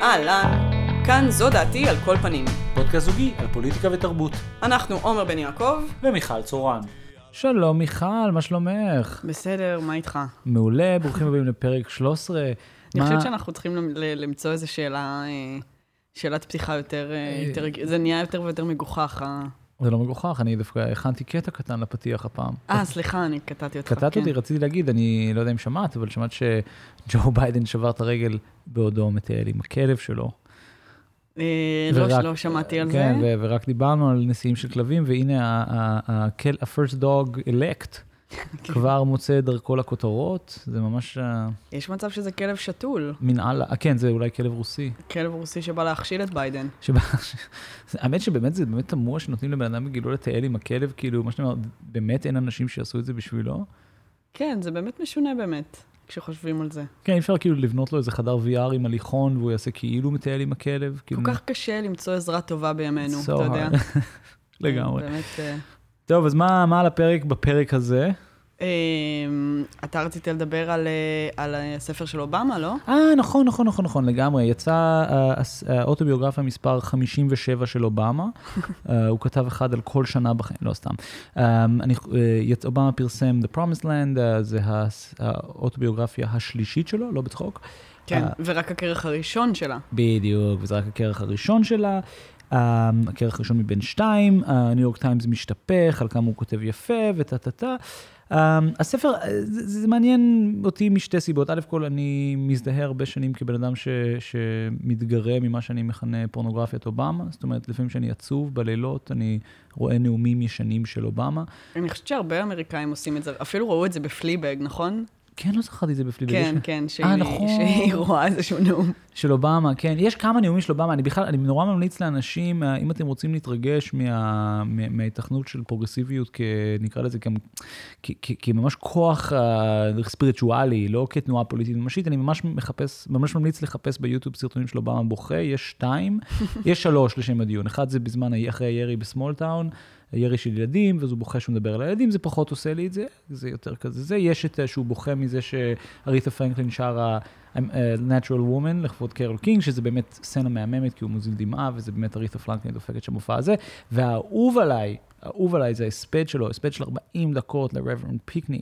אהלן, כאן זו דעתי על כל פנים. פודקאסט זוגי על פוליטיקה ותרבות. אנחנו עומר בן יעקב. ומיכל צורן. שלום מיכל, מה שלומך? בסדר, מה איתך? מעולה, ברוכים הבאים לפרק 13. אני חושבת שאנחנו צריכים למצוא איזו שאלה, אה, שאלת פתיחה יותר, אה, יותר, זה נהיה יותר ויותר מגוחך. זה לא מגוחך, אני דווקא הכנתי קטע קטן לפתיח הפעם. אה, סליחה, אני קטעתי אותך. קטעת כן. אותי, רציתי להגיד, אני לא יודע אם שמעת, אבל שמעת שג'ו ביידן שבר את הרגל בעודו מטייל עם הכלב שלו. אה, לא, ורק- לא שמעתי על כן, זה. ו- ורק דיברנו על נשיאים של כלבים, והנה ה-first dog elect כבר מוצא את דרכו לכותרות, זה ממש אה, יש מצב שזה כלב שתול, מנהל, אה, כן, זה אולי כלב רוסי. כלב רוסי שבא להכשיל את ביידן. שבא, האמת שבאמת זה באמת תמוה שנותנים לבן אדם בגילו לטייל עם הכלב, כאילו, מה שאתה אומר, באמת אין אנשים שיעשו את זה בשבילו? כן, זה באמת משונה באמת, כשחושבים על זה. כן, אי אפשר כאילו לבנות לו איזה חדר VR עם הליכון, והוא יעשה כאילו מטייל עם הכלב, כאילו... כל כך קשה למצוא עזרה טובה בימינו, So אתה יודע. hard. לגמרי. באמת... אה, טוב, אז מה, מה על הפרק בפרק הזה? אמ, אתה רצית לדבר על, אה, על הספר של אובמה, לא? אה, נכון, נכון, נכון, נכון, לגמרי. יצא אה, הס- האוטוביוגרפיה מספר 57 של אובמה. אה, הוא כתב אחד על כל שנה בחיים, לא סתם. אה, אני, אה, אובמה פרסם The Promised Land, אה, זה האוטוביוגרפיה השלישית שלו, לא בצחוק. כן, אה, ורק הכרך הראשון שלה. בדיוק, וזה רק הכרך הראשון שלה. אה, הכרך הראשון מבין שתיים, הניו יורק טיימס משתפך, על כמה הוא כותב יפה וטה טה טה. אה, הספר, אה, זה, זה מעניין אותי משתי סיבות. א' כל, אני מזדהה הרבה שנים כבן אדם ש, שמתגרה ממה שאני מכנה פורנוגרפיית אובמה. זאת אומרת, לפעמים שאני עצוב בלילות, אני רואה נאומים ישנים של אובמה. אני חושבת שהרבה אמריקאים עושים את זה, אפילו ראו את זה בפליבג, נכון? כן, לא זכרתי את זה בפליבג. כן, כן, שהיא אה, נכון. שהיא רואה איזשהו נאום. של אובמה, כן. יש כמה נאומים של אובמה, אני בכלל, אני נורא ממליץ לאנשים, אה, אם אתם רוצים להתרגש מה, מה, מההיתכנות של פרוגרסיביות, כ, נקרא לזה גם, כ, כ, כממש כוח uh, ספיריטואלי, לא כתנועה פוליטית ממשית, אני ממש מחפש, ממש ממליץ לחפש ביוטיוב סרטונים של אובמה בוכה, יש שתיים, יש שלוש לשם הדיון. אחד זה בזמן, אחרי הירי בסמולטאון. ירי של ילדים, ואז הוא בוכה שהוא מדבר על הילדים, זה פחות עושה לי את זה, זה יותר כזה זה. יש את אה, שהוא בוכה מזה שאריתה פרנקלין שרה I'm a Natural Woman לכבוד קרול קינג, שזה באמת סצנה מהממת, כי הוא מוזיל דמעה, וזה באמת אריתה פרנקלין דופקת שם מופע הזה. והאהוב עליי, האהוב עליי זה ההספד שלו, הספד של 40 דקות ל reverend פינקני,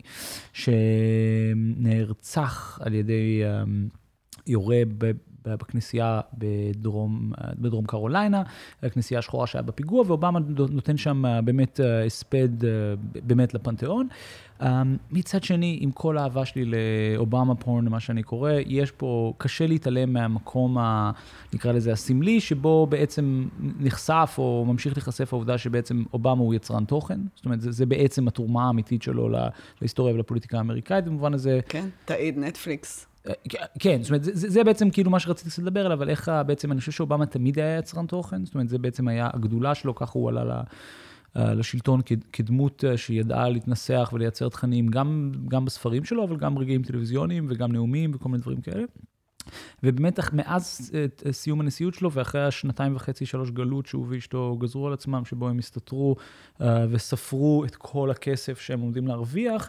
שנרצח על ידי אמ, יורה בכנסייה בדרום, בדרום קרוליינה, הכנסייה השחורה שהיה בפיגוע, ואובמה נותן שם אה, באמת אה, הספד אה, באמת לפנתיאון. אה, מצד שני, עם כל האהבה שלי לאובמה פורן, למה שאני קורא, יש פה, קשה להתעלם מהמקום, ה, נקרא לזה הסמלי, שבו בעצם נחשף או ממשיך להיחשף העובדה שבעצם אובמה הוא יצרן תוכן. זאת אומרת, זה, זה בעצם התרומה האמיתית שלו לה- להיסטוריה ולפוליטיקה האמריקאית, במובן הזה, כן, תעיד נטפליקס. כן, זאת אומרת, זה, זה זה בעצם כאילו מה שרציתי לדבר עליו, אבל איך בעצם, אני חושב שאובמה תמיד היה יצרן תוכן, זאת אומרת, זה בעצם היה הגדולה שלו, ככה הוא עלה ל- אה, לשלטון כדמות אה, שידעה להתנסח ולייצר תכנים, גם, גם בספרים שלו, אבל גם רגעים טלוויזיוניים וגם נאומים וכל מיני דברים כאלה. ובאמת, מאז אה, סיום הנשיאות שלו ואחרי השנתיים וחצי, שלוש גלות שהוא ואשתו גזרו על עצמם, שבו הם הסתתרו וספרו את כל הכסף שהם עומדים להרוויח,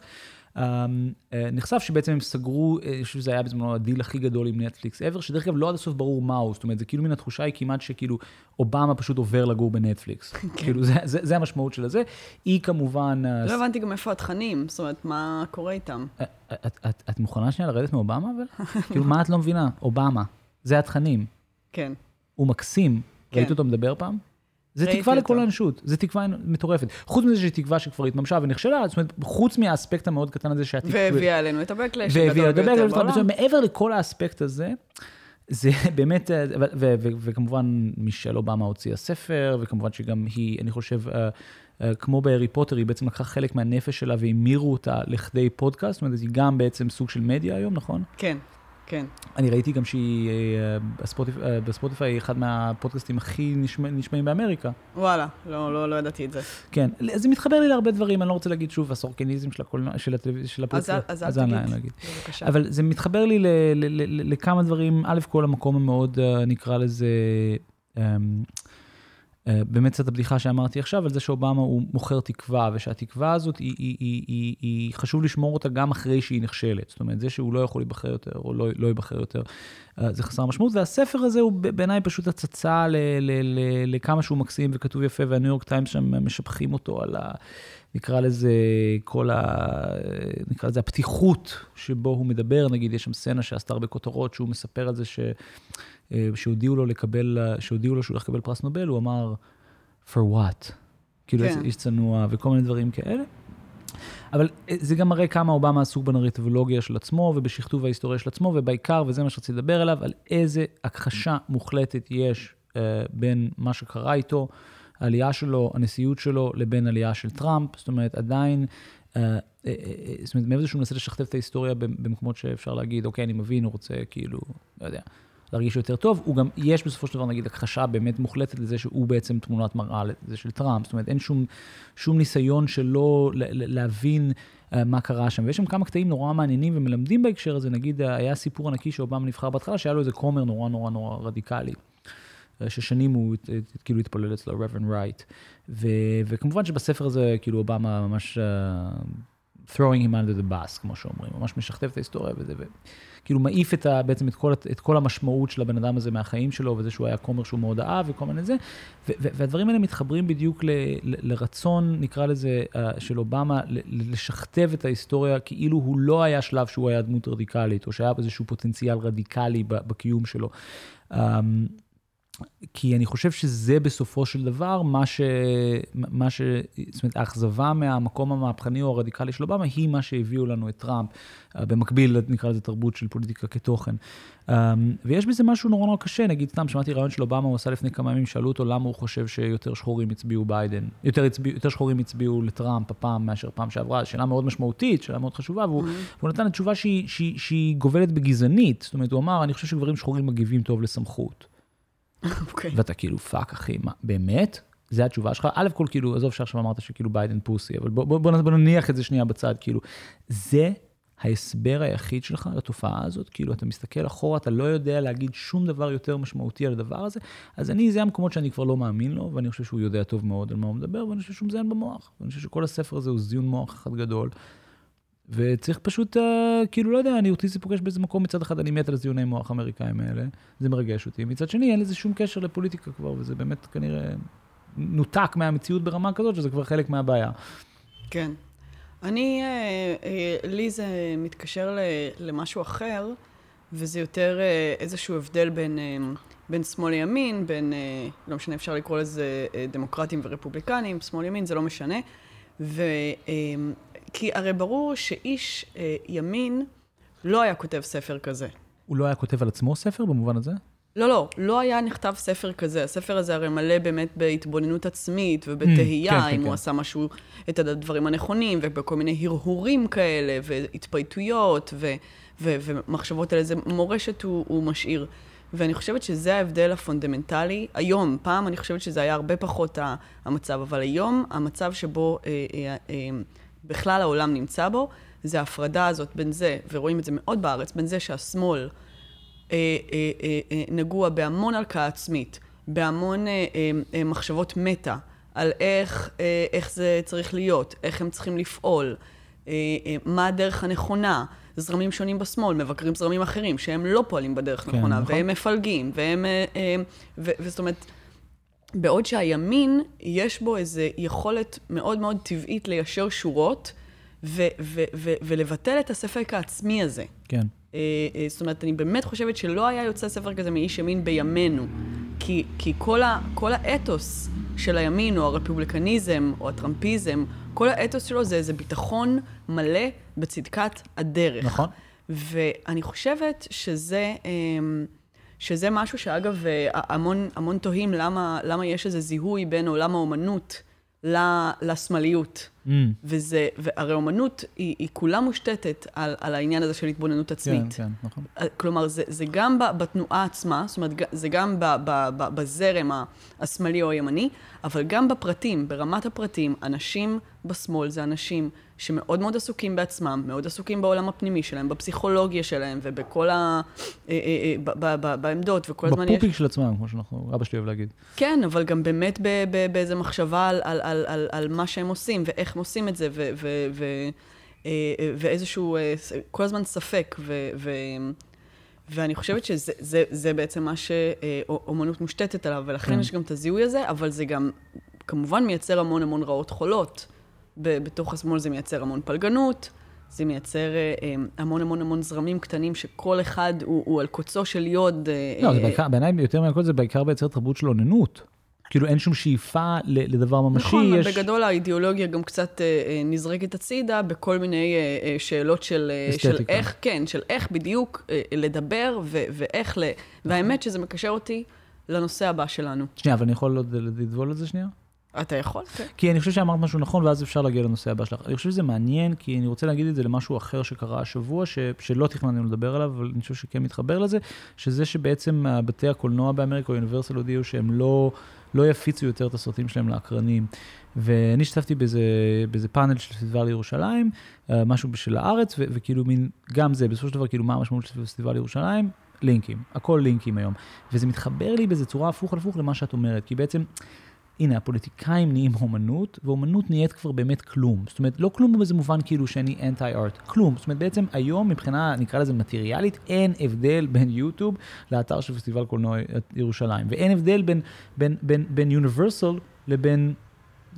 נחשף שבעצם הם סגרו, אה, אני חושב שזה היה בזמנו הדיל הכי גדול עם נטפליקס ever, שדרך אגב לא עד הסוף ברור מהו, זאת אומרת, זה כאילו מן התחושה היא כמעט שכאילו אובמה פשוט עובר לגור בנטפליקס. כאילו, זה, זה, זה המשמעות של הזה. היא כמובן... אה, לא הבנתי גם איפה התכנים, זאת אומרת, מה קורה איתם. את, את, את, את מוכנה שנייה לרדת מאובמה אבל? כאילו, מה את לא מבינה? אובמה. זה התכנים. כן. הוא מקסים. כן. ראית אותו מדבר פעם? זה תקווה אותו. לכל האנושות, זה תקווה מטורפת. חוץ מזה שהיא תקווה שכבר התממשה ונכשלה, זאת אומרת, חוץ מהאספקט המאוד קטן הזה שהתקווה... והביאה עלינו את ה backlash והביאה זאת אומרת, בעולם. מעבר לכל האספקט הזה, זה באמת, אה, ו- ו- ו- וכמובן מישל אובמה הוציאה ספר, וכמובן שגם היא, אני חושב, אה, אה, כמו בהארי פוטר, היא בעצם לקחה חלק מהנפש שלה והמירו אותה לכדי פודקאסט, זאת אומרת, היא גם בעצם סוג של מדיה היום, נכון? כן, כן. אני ראיתי גם שהיא, אה, בספוטיפ- אה, בספוטיפיי, היא אחד מהפודקאסטים הכי נשמע- נשמעים באמריקה. וואלה, לא, לא, לא ידעתי את זה. כן, זה מתחבר לי להרבה דברים, אני לא רוצה להגיד שוב, הסורקניזם של הקולנוע, של הטלוויזיה, של אז אל- הפודקאסט. אז אל אני לא תגיד, אגיד. בבקשה. אבל זה מתחבר לי ל- ל- ל- ל- לכמה דברים, א', כל המקום המאוד, אה, נקרא לזה, אמ, באמת קצת הבדיחה שאמרתי עכשיו, על זה שאובמה הוא מוכר תקווה, ושהתקווה הזאת, היא, היא, היא, היא, היא חשוב לשמור אותה גם אחרי שהיא נכשלת. זאת אומרת, זה שהוא לא יכול להיבחר יותר, או לא, לא ייבחר יותר, אה, זה חסר משמעות. והספר הזה הוא בעיניי פשוט הצצה לכמה שהוא מקסים וכתוב יפה, והניו יורק טיימס שם משבחים אותו על ה... נקרא לזה כל ה... נקרא לזה הפתיחות שבו הוא מדבר, נגיד, יש שם סצנה שעשתה הרבה כותרות, שהוא מספר על זה ש... אה, שהודיעו לו לקבל, שהודיעו לו שהוא הולך לקבל פרס נובל, הוא אמר, for what? כאילו, כן. איש צנוע וכל מיני דברים כאלה. אבל אה, זה גם מראה כמה אובמה עסוק בנרטיבולוגיה של עצמו ובשכתוב ההיסטוריה של עצמו, ובעיקר, וזה מה שרציתי לדבר עליו, על איזה הכחשה מוחלטת יש uh, בין מה שקרה איתו, העלייה שלו, הנשיאות שלו, לבין עלייה של טראמפ. זאת אומרת, עדיין, uh, זאת אומרת, מעבר לזה שהוא מנסה לשכתב את ההיסטוריה במקומות שאפשר להגיד, אוקיי, אני מבין, הוא רוצה כאילו, לא יודע. להרגיש יותר טוב, הוא גם, יש בסופו של דבר נגיד הכחשה באמת מוחלטת לזה שהוא בעצם תמונת מראה לזה של טראמפ, זאת אומרת אין שום, שום ניסיון שלא להבין uh, מה קרה שם, ויש שם כמה קטעים נורא מעניינים ומלמדים בהקשר הזה, נגיד היה סיפור ענקי שאובמה נבחר בהתחלה, שהיה לו איזה כומר נורא נורא נורא רדיקלי. אה, ששנים הוא כאילו התפלל אצלו, רברן רייט. וכמובן שבספר הזה, כאילו אובמה ממש uh, throwing him under the bus, כמו שאומרים, ממש משכתב את ההיסטוריה וזה. כאילו מעיף את ה, בעצם את כל, את כל המשמעות של הבן אדם הזה מהחיים שלו, וזה שהוא היה כומר שהוא מאוד אהב וכל מיני זה, ו, ו, והדברים האלה מתחברים בדיוק ל, ל, לרצון, נקרא לזה, uh, של אובמה, ל, לשכתב את ההיסטוריה כאילו הוא לא היה שלב שהוא היה דמות רדיקלית, או שהיה איזשהו פוטנציאל רדיקלי בקיום שלו. Um, כי אני חושב שזה בסופו של דבר מה ש... מה ש... זאת אומרת, האכזבה מהמקום המהפכני או הרדיקלי של אובמה היא מה שהביאו לנו את טראמפ, אה, במקביל, נקרא לזה תרבות של פוליטיקה כתוכן. אמ, ויש בזה משהו נורא נורא קשה, נגיד סתם, שמעתי רעיון של אובמה, הוא עשה לפני כמה ימים, שאלו אותו למה הוא חושב שיותר שחורים הצביעו ביידן, יותר, הצביע, יותר שחורים הצביעו לטראמפ הפעם מאשר פעם שעברה, שאלה מאוד משמעותית, שאלה מאוד חשובה, והוא, mm-hmm. והוא נתן תשובה שהיא, שהיא, שהיא גובלת בגזענית, זאת אומרת, הוא אמר, אני חושב שגברים שחורים מגיבים טוב לסמכות. אוקיי. ואתה כאילו, fuck, אחי, מה, באמת? זה התשובה שלך? א' כל כאילו, עזוב שעכשיו אמרת שכאילו ביידן pussy, אבל בוא, בוא, בוא, בוא נניח את זה שנייה בצד, כאילו, זה ההסבר היחיד שלך לתופעה הזאת, כאילו, אתה מסתכל אחורה, אתה לא יודע להגיד שום דבר יותר משמעותי על הדבר הזה, אז אני, זה המקומות שאני כבר לא מאמין לו, ואני חושב שהוא יודע טוב מאוד על מה הוא מדבר, ואני חושב שהוא מזיין במוח, ואני חושב שכל הספר הזה הוא זיון מוח אחד גדול. וצריך פשוט, uh, כאילו, לא יודע, אני אותי זה פוגש באיזה מקום, מצד אחד אני מת על זיוני מוח האמריקאים האלה, זה מרגש אותי. מצד שני, אין לזה שום קשר לפוליטיקה כבר, וזה באמת כנראה נותק מהמציאות ברמה כזאת, שזה כבר חלק מהבעיה. כן. אני, אה, אה, לי זה מתקשר למשהו אחר, וזה יותר איזשהו הבדל בין, בין שמאל לימין, בין, לא משנה, אפשר לקרוא לזה דמוקרטים ורפובליקנים, שמאל ימין, זה לא משנה. ו, כי הרי ברור שאיש אה, ימין לא היה כותב ספר כזה. הוא לא היה כותב על עצמו ספר במובן הזה? לא, לא, לא היה נכתב ספר כזה. הספר הזה הרי מלא באמת בהתבוננות עצמית ובתהייה, mm, כן, אם כן, הוא כן. עשה משהו, את הדברים הנכונים, ובכל מיני הרהורים כאלה, והתפייטויות, ו, ו, ומחשבות על איזה מורשת הוא, הוא משאיר. ואני חושבת שזה ההבדל הפונדמנטלי. היום, פעם אני חושבת שזה היה הרבה פחות המצב, אבל היום המצב שבו אה, אה, אה, בכלל העולם נמצא בו, זה ההפרדה הזאת בין זה, ורואים את זה מאוד בארץ, בין זה שהשמאל אה, אה, אה, אה, נגוע בהמון הלקאה עצמית, בהמון אה, אה, אה, מחשבות מטה, על איך, אה, איך זה צריך להיות, איך הם צריכים לפעול, אה, אה, מה הדרך הנכונה. זרמים שונים בשמאל, מבקרים זרמים אחרים, שהם לא פועלים בדרך כן, נכונה, נכון. והם מפלגים, והם... אה, אה, וזאת אומרת... בעוד שהימין, יש בו איזו יכולת מאוד מאוד טבעית ליישר שורות ו- ו- ו- ולבטל את הספק העצמי הזה. כן. אה, אה, זאת אומרת, אני באמת חושבת שלא היה יוצא ספר כזה מאיש ימין בימינו. כי, כי כל, ה- כל האתוס של הימין, או הרפובליקניזם, או הטראמפיזם, כל האתוס שלו זה איזה ביטחון מלא בצדקת הדרך. נכון. ואני חושבת שזה... אה, שזה משהו שאגב, אה, המון, המון תוהים למה, למה יש איזה זיהוי בין עולם האומנות לשמאליות. Mm. וזה, והרי אומנות היא, היא כולה מושתתת על, על העניין הזה של התבוננות עצמית. כן, כן, נכון. כלומר, זה, זה גם בתנועה עצמה, זאת אומרת, זה גם ב, ב, ב, בזרם השמאלי או הימני, אבל גם בפרטים, ברמת הפרטים, אנשים בשמאל זה אנשים שמאוד מאוד עסוקים בעצמם, מאוד עסוקים בעולם הפנימי שלהם, בפסיכולוגיה שלהם ובכל ה... אה, אה, אה, ב, ב, בעמדות, וכל הזמן יש... בפופיק של עצמם, כמו שאנחנו, אבא שלי אוהב להגיד. כן, אבל גם באמת באיזו מחשבה על, על, על, על, על מה שהם עושים, ואיך הם עושים את זה, ו, ו, ו, ואיזשהו, כל הזמן ספק, ו... ו ואני חושבת שזה זה, זה בעצם מה שאומנות מושתתת עליו, ולכן כן. יש גם את הזיהוי הזה, אבל זה גם כמובן מייצר המון המון רעות חולות. בתוך השמאל זה מייצר המון פלגנות, זה מייצר אה, אה, המון המון המון זרמים קטנים שכל אחד הוא, הוא על קוצו של יוד. אה, לא, בעיקר, בעיניי יותר מהכל זה בעיקר מייצר תרבות של אוננות. כאילו אין שום שאיפה לדבר ממשי. נכון, יש... בגדול האידיאולוגיה גם קצת אה, נזרקת הצידה בכל מיני אה, שאלות של, של איך, כן, של איך בדיוק אה, לדבר ו- ואיך ל... והאמת שזה מקשר אותי לנושא הבא שלנו. שנייה, אבל אני יכול עוד לדבול על זה שנייה? אתה יכול, כן. כי אני חושב שאמרת משהו נכון, ואז אפשר להגיע לנושא הבא שלך. אני חושב שזה מעניין, כי אני רוצה להגיד את זה למשהו אחר שקרה השבוע, ש, שלא תכננו לדבר עליו, אבל אני חושב שכן מתחבר לזה, שזה שבעצם בתי הקולנוע באמריקה, אוניברסל הודיעו שהם לא, לא יפיצו יותר את הסרטים שלהם לאקרנים. ואני השתתפתי באיזה, באיזה פאנל של פסטיבל ירושלים, אה, משהו של הארץ, ו, וכאילו מין, גם זה, בסופו של דבר, כאילו, מה המשמעות של פסטיבל ירושלים? לינקים, הכל לינקים היום. וזה מתחבר לי באיזה צורה הפוך על הפוך למה שאת אומרת, כי בעצם... הנה, הפוליטיקאים נהיים אומנות, ואומנות נהיית כבר באמת כלום. זאת אומרת, לא כלום באיזה מובן כאילו שאני anti art, כלום. זאת אומרת, בעצם היום מבחינה, נקרא לזה מטריאלית, אין הבדל בין יוטיוב לאתר של פסטיבל קולנוע ירושלים, ואין הבדל בין, בין, בין, בין יוניברסל לבין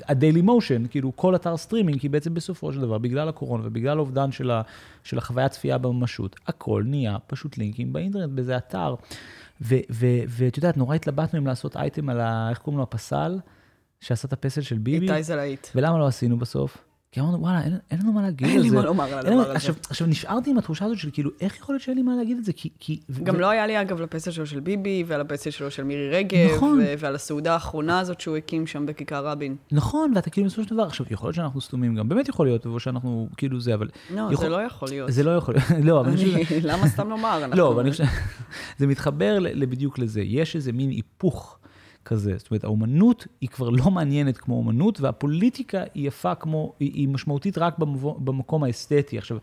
הדיילי מושן, כאילו כל אתר סטרימינג, כי בעצם בסופו של דבר, בגלל הקורונה ובגלל האובדן של, של החוויה צפייה בממשות, הכל נהיה פשוט לינקים באינטרנט, באיזה אתר. ואת יודעת, נורא התלבטנו אם לעשות אייטם על ה... איך קוראים לו? הפסל, שעשה את הפסל של ביבי. איתי זלעית. ולמה לא עשינו בסוף? כי אמרנו, וואלה, אין, אין לנו מה להגיד על זה. אין לי מה לומר על הדבר הזה. עכשיו, עכשיו, נשארתי עם התחושה הזאת של כאילו, איך יכול להיות שאין לי מה להגיד על זה? כי... כי גם ו... לא היה לי, אגב, לפסל שלו של ביבי, ועל הפסל שלו של מירי רגב, נכון. ו- ועל הסעודה האחרונה הזאת שהוא הקים שם בכיכר רבין. נכון, ואתה כאילו, בסופו של דבר, עכשיו, יכול להיות שאנחנו סתומים גם, באמת יכול להיות, או שאנחנו כאילו זה, אבל... לא, יכול... זה לא יכול להיות. זה לא יכול להיות, לא, אבל. למה סתם לומר? לא, אבל אני חושב... זה מתחבר בדיוק לזה. יש איזה מין היפוך. כזה. זאת אומרת, האומנות היא כבר לא מעניינת כמו אומנות, והפוליטיקה היא יפה כמו, היא, היא משמעותית רק במבוא, במקום האסתטי. עכשיו,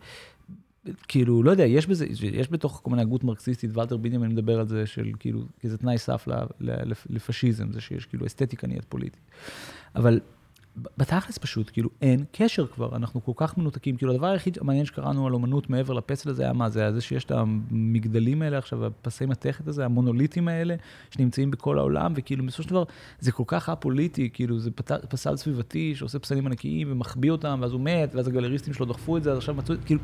כאילו, לא יודע, יש בזה, יש בתוך כל מיני הגות מרקסיסטית, ולטר בינימן מדבר על זה של כאילו, כי זה תנאי סף לפשיזם, זה שיש כאילו אסתטיקה נהיית פוליטית. אבל בתכלס פשוט, כאילו, אין קשר כבר, אנחנו כל כך מנותקים. כאילו, הדבר היחיד המעניין שקראנו על אומנות מעבר לפסל הזה היה מה? זה היה זה שיש את המגדלים האלה עכשיו, הפסי מתכת הזה, המונוליטים האלה, שנמצאים בכל העולם, וכאילו, בסופו של דבר, זה כל כך א-פוליטי, כאילו, זה. פסל סביבתי שעושה פסלים ענקיים ומחביא אותם, ואז הוא מת, ואז הגלריסטים שלו דחפו את זה, אז עכשיו מצאו את זה, כאילו...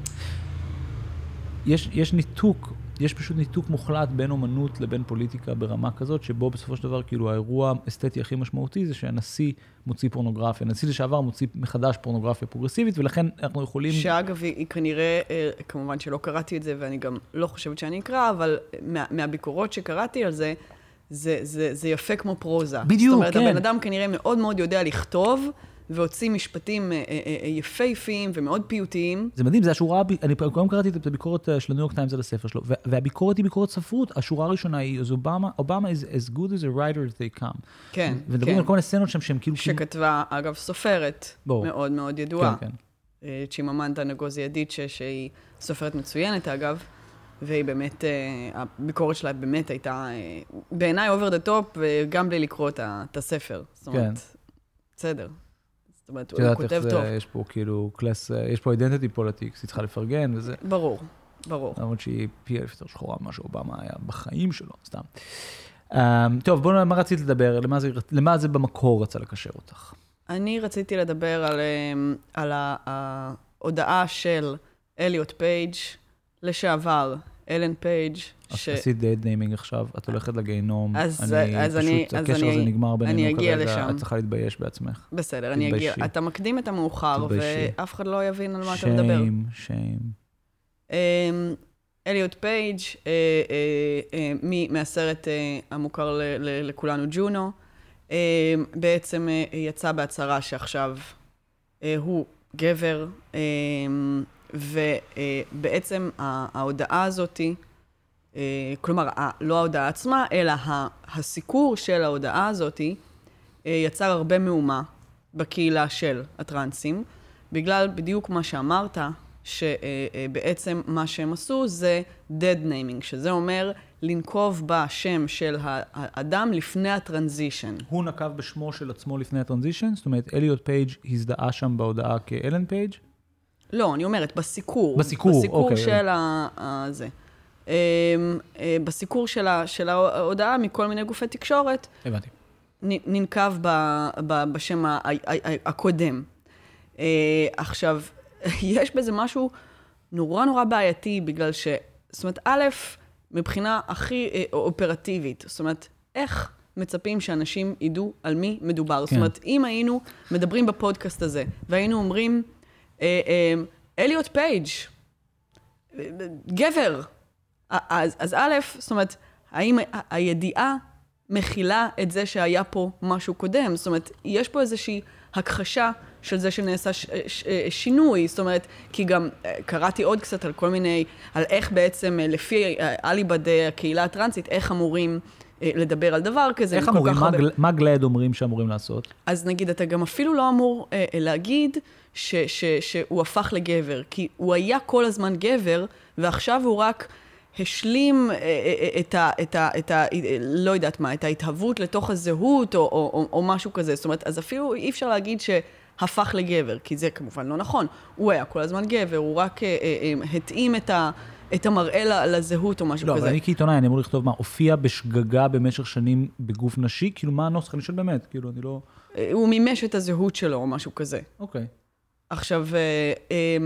יש, יש ניתוק יש פשוט ניתוק מוחלט בין אומנות לבין פוליטיקה ברמה כזאת, שבו בסופו של דבר, כאילו, האירוע האסתטי הכי משמעותי זה שהנשיא מוציא פורנוגרפיה. הנשיא לשעבר מוציא מחדש פורנוגרפיה פרוגרסיבית, ולכן אנחנו יכולים... שאגב, היא כנראה, אה, כמובן שלא קראתי את זה, ואני גם לא חושבת שאני אקרא, אבל מה, מהביקורות שקראתי על זה, זה, זה, זה יפה כמו פרוזה. בדיוק, כן. זאת אומרת, כן. הבן אדם כנראה מאוד מאוד יודע לכתוב. והוציא משפטים אה, אה, אה, יפהפיים ומאוד פיוטיים. זה מדהים, זה השורה, אני גם קראתי את הביקורת של הניו יורק טיימס על הספר שלו, והביקורת היא ביקורת ספרות, השורה הראשונה היא, אז אובמה, אובמה is as good as a writer as they come. כן, ומדברים כן. על כל מיני סצנות שם שהם כאילו... שכתבה, אגב, סופרת. מאוד מאוד ידועה. כן, כן. צ'יממנטה נגוזי אדיצ'ה, שהיא סופרת מצוינת, אגב. והיא באמת, הביקורת שלה באמת הייתה, בעיניי over the top, וגם בלי לקרוא את הספר. זאת אומרת, כן. בסדר, זאת אומרת, הוא כותב טוב. יש פה כאילו class, יש פה identity politics, היא צריכה לפרגן וזה. ברור, ברור. למרות שהיא פי אלף יותר שחורה ממה שאובמה היה בחיים שלו, סתם. Um, טוב, בואו, מה רצית לדבר? למה זה, למה זה במקור רצה לקשר אותך? אני רציתי לדבר על, אמ, על ההודעה של אליוט פייג' לשעבר, אלן פייג', ש... עשית dead naming עכשיו, את הולכת לגיהנום. אז אני, אז פשוט, אני, הקשר אז הזה אני, נגמר בינינו כרגע, לשם. את צריכה להתבייש בעצמך. בסדר, אני אגיע. אתה מקדים את המאוחר. ואף אחד לא יבין על מה אתה מדבר. shame, shame. אמ, אליוט פייג', אה, אה, אה, מהסרט המוכר לכולנו, ג'ונו, בעצם יצא בהצהרה שעכשיו אה, הוא גבר, אה, ובעצם ההודעה הזאתי, אה, כלומר, לא ההודעה עצמה, אלא הסיקור של ההודעה הזאתי, יצר הרבה מהומה בקהילה של הטרנסים, בגלל בדיוק מה שאמרת, שבעצם מה שהם עשו זה dead naming, שזה אומר לנקוב בשם של האדם לפני הטרנזישן. הוא נקב בשמו של עצמו לפני ה transition? זאת אומרת, אליוט פייג' הזדהה שם בהודעה כאלן פייג'? לא, אני אומרת, בסיקור. בסיקור, בסיקור אוקיי. של הזה. אמ, אה, בסיקור של, ה, של ההודעה מכל מיני גופי תקשורת. הבנתי. ננקב ב, ב, בשם הקודם. אה, עכשיו, יש בזה משהו נורא נורא בעייתי, בגלל ש... זאת אומרת, א', מבחינה הכי אה, אופרטיבית, זאת אומרת, איך מצפים שאנשים ידעו על מי מדובר? כן. זאת אומרת, אם היינו מדברים בפודקאסט הזה, והיינו אומרים, אליוט פייג', גבר, אז, אז א', זאת אומרת, האם הידיעה מכילה את זה שהיה פה משהו קודם? זאת אומרת, יש פה איזושהי הכחשה של זה שנעשה ש, ש, שינוי, זאת אומרת, כי גם אה, קראתי עוד קצת על כל מיני, על איך בעצם, אה, לפי אליבד הקהילה הטרנסית, איך אמורים אה, לדבר על דבר כזה. איך אמורים? מה, הרבה... מה גלד אומרים שאמורים לעשות? אז נגיד, אתה גם אפילו לא אמור אה, להגיד ש, ש, שהוא הפך לגבר, כי הוא היה כל הזמן גבר, ועכשיו הוא רק... השלים את ה, את ה, את ה... לא יודעת מה, את ההתהוות לתוך הזהות או, או, או, או משהו כזה. זאת אומרת, אז אפילו אי אפשר להגיד ש... הפך לגבר, כי זה כמובן לא נכון. הוא היה כל הזמן גבר, הוא רק אה, אה, אה, התאים את, ה, את המראה לזהות או משהו לא, כזה. לא, אבל אני כעיתונאי, אני אמור לכתוב מה, הופיע בשגגה במשך שנים בגוף נשי? כאילו, מה הנוסח? אני שואל באמת, כאילו, אני לא... אה, הוא מימש את הזהות שלו או משהו כזה. אוקיי. עכשיו, אה, אה,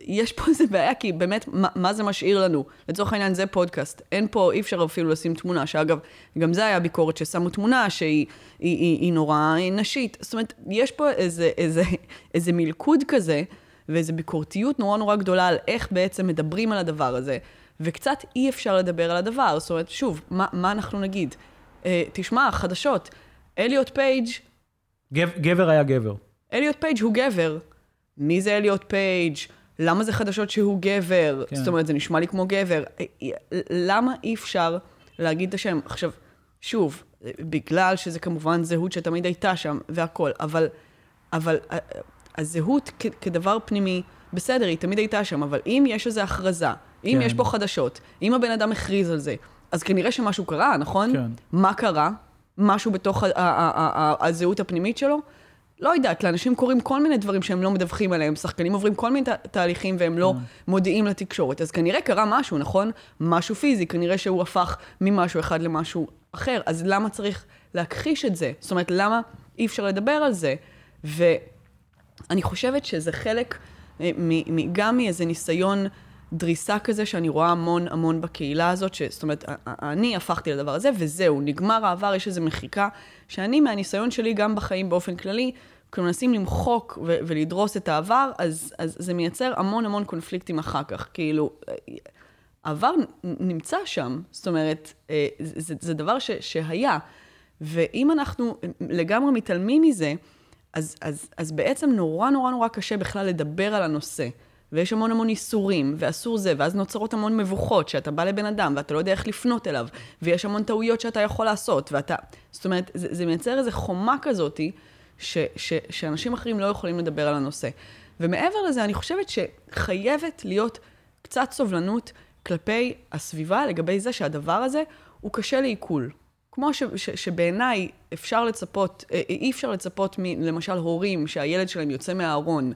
יש פה איזה בעיה, כי באמת, מה, מה זה משאיר לנו? לצורך העניין, זה פודקאסט. אין פה, אי אפשר אפילו לשים תמונה, שאגב, גם זה היה ביקורת ששמו תמונה שהיא היא, היא, היא נורא נשית. זאת אומרת, יש פה איזה, איזה, איזה מלכוד כזה, ואיזו ביקורתיות נורא נורא גדולה על איך בעצם מדברים על הדבר הזה, וקצת אי אפשר לדבר על הדבר. זאת אומרת, שוב, מה, מה אנחנו נגיד? אה, תשמע, חדשות, אליוט פייג' גב, גבר היה גבר. אליוט פייג' הוא גבר. מי זה אליוט פייג'? למה זה חדשות שהוא גבר? כן. זאת אומרת, זה נשמע לי כמו גבר. למה אי אפשר להגיד את השם? עכשיו, שוב, בגלל שזה כמובן זהות שתמיד הייתה שם והכול, אבל, אבל הזהות כ- כדבר פנימי, בסדר, היא תמיד הייתה שם, אבל אם יש איזו הכרזה, אם כן. יש פה חדשות, אם הבן אדם הכריז על זה, אז כנראה שמשהו קרה, נכון? כן. מה קרה? משהו בתוך הזהות הפנימית שלו? לא יודעת, לאנשים קורים כל מיני דברים שהם לא מדווחים עליהם, שחקנים עוברים כל מיני ת- תהליכים והם לא mm. מודיעים לתקשורת. אז כנראה קרה משהו, נכון? משהו פיזי, כנראה שהוא הפך ממשהו אחד למשהו אחר. אז למה צריך להכחיש את זה? זאת אומרת, למה אי אפשר לדבר על זה? ואני חושבת שזה חלק אה, גם מאיזה ניסיון דריסה כזה שאני רואה המון המון בקהילה הזאת, ש, זאת אומרת, אני הפכתי לדבר הזה, וזהו, נגמר העבר, יש איזו מחיקה, שאני מהניסיון שלי גם בחיים באופן כללי, כשמנסים למחוק ו- ולדרוס את העבר, אז, אז זה מייצר המון המון קונפליקטים אחר כך. כאילו, העבר נמצא שם, זאת אומרת, אה, זה, זה דבר ש, שהיה. ואם אנחנו לגמרי מתעלמים מזה, אז, אז, אז בעצם נורא נורא נורא קשה בכלל לדבר על הנושא. ויש המון המון איסורים, ואסור זה, ואז נוצרות המון מבוכות, שאתה בא לבן אדם, ואתה לא יודע איך לפנות אליו, ויש המון טעויות שאתה יכול לעשות, ואתה... זאת אומרת, זה, זה מייצר איזו חומה כזאתי, ש, ש, שאנשים אחרים לא יכולים לדבר על הנושא. ומעבר לזה, אני חושבת שחייבת להיות קצת סובלנות כלפי הסביבה, לגבי זה שהדבר הזה הוא קשה לעיכול. כמו ש, ש, שבעיניי אפשר לצפות, אה, אי אפשר לצפות מ, למשל הורים שהילד שלהם יוצא מהארון,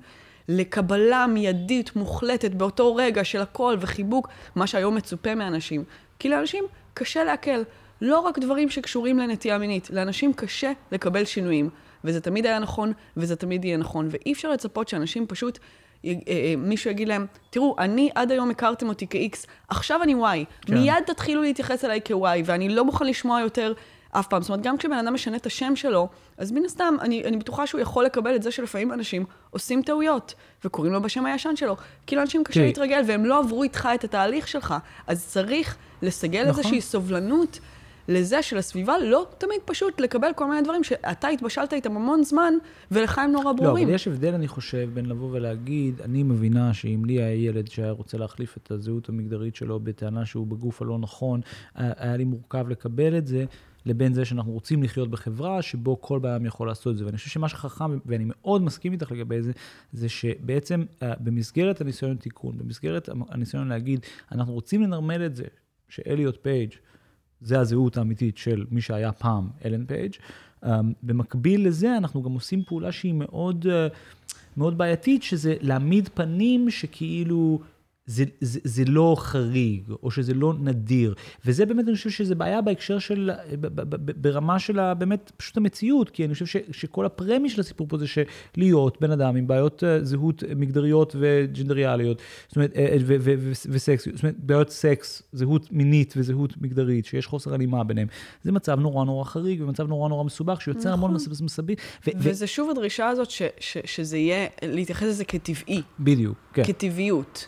לקבלה מיידית, מוחלטת, באותו רגע של הכל וחיבוק, מה שהיום מצופה מאנשים. כי לאנשים קשה לעכל. לא רק דברים שקשורים לנטייה מינית, לאנשים קשה לקבל שינויים. וזה תמיד היה נכון, וזה תמיד יהיה נכון. ואי אפשר לצפות שאנשים פשוט, אה, אה, מישהו יגיד להם, תראו, אני עד היום הכרתם אותי כ-X, עכשיו אני Y. כן. מיד תתחילו להתייחס אליי כ-Y, ואני לא מוכן לשמוע יותר אף פעם. זאת אומרת, גם כשבן אדם משנה את השם שלו, אז מן הסתם, אני, אני בטוחה שהוא יכול לקבל את זה שלפעמים אנשים עושים טעויות, וקוראים לו בשם הישן שלו. כי לאנשים קשה כן. להתרגל, והם לא עברו איתך את התהליך שלך. אז צריך לסגל נכון. איזושהי סובלנות. לזה שלסביבה לא תמיד פשוט לקבל כל מיני דברים שאתה התבשלת איתם המון זמן, ולך הם נורא ברורים. לא, אבל יש הבדל, אני חושב, בין לבוא ולהגיד, אני מבינה שאם לי היה ילד שהיה רוצה להחליף את הזהות המגדרית שלו בטענה שהוא בגוף הלא נכון, היה לי מורכב לקבל את זה. לבין זה שאנחנו רוצים לחיות בחברה שבו כל בעם יכול לעשות את זה. ואני חושב שמה שחכם, ואני מאוד מסכים איתך לגבי זה, זה שבעצם uh, במסגרת הניסיון לתיקון, במסגרת הניסיון להגיד, אנחנו רוצים לנרמל את זה, שאליוט פייג' זה הזהות האמיתית של מי שהיה פעם אלן פייג'. Um, במקביל לזה, אנחנו גם עושים פעולה שהיא מאוד, uh, מאוד בעייתית, שזה להעמיד פנים שכאילו זה, זה, זה לא חריג, או שזה לא נדיר. וזה באמת, אני חושב שזה בעיה בהקשר של, ברמה של באמת פשוט המציאות, כי אני חושב ש, שכל ה premise של הסיפור פה זה שלהיות בן אדם עם בעיות אה, זהות מגדריות וג'נדריאליות, זאת אומרת, אה, ו, ו, ו, וסקס, זאת אומרת, בעיות סקס, זהות מינית וזהות מגדרית, שיש חוסר הלימה ביניהם, זה מצב נורא נורא חריג ומצב נורא נורא מסובך, שיוצר נכון. המון מסביב. וזה שוב הדרישה הזאת ש, ש, שזה יהיה, להתייחס לזה כטבעי. בדיוק, כן. כטבעיות.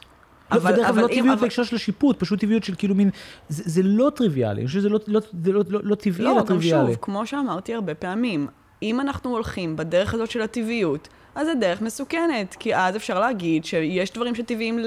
אבל, ודרך אגב, לא טבעיות בהקשר של השיפוט, פשוט טבעיות של כאילו מין, זה, זה לא טריוויאלי, אני חושב שזה לא, לא, לא, לא, לא, לא טבעי, אלא טריוויאלי. לא, גם שוב, כמו שאמרתי הרבה פעמים, אם אנחנו הולכים בדרך הזאת של הטבעיות, אז זה דרך מסוכנת, כי אז אפשר להגיד שיש דברים שטבעיים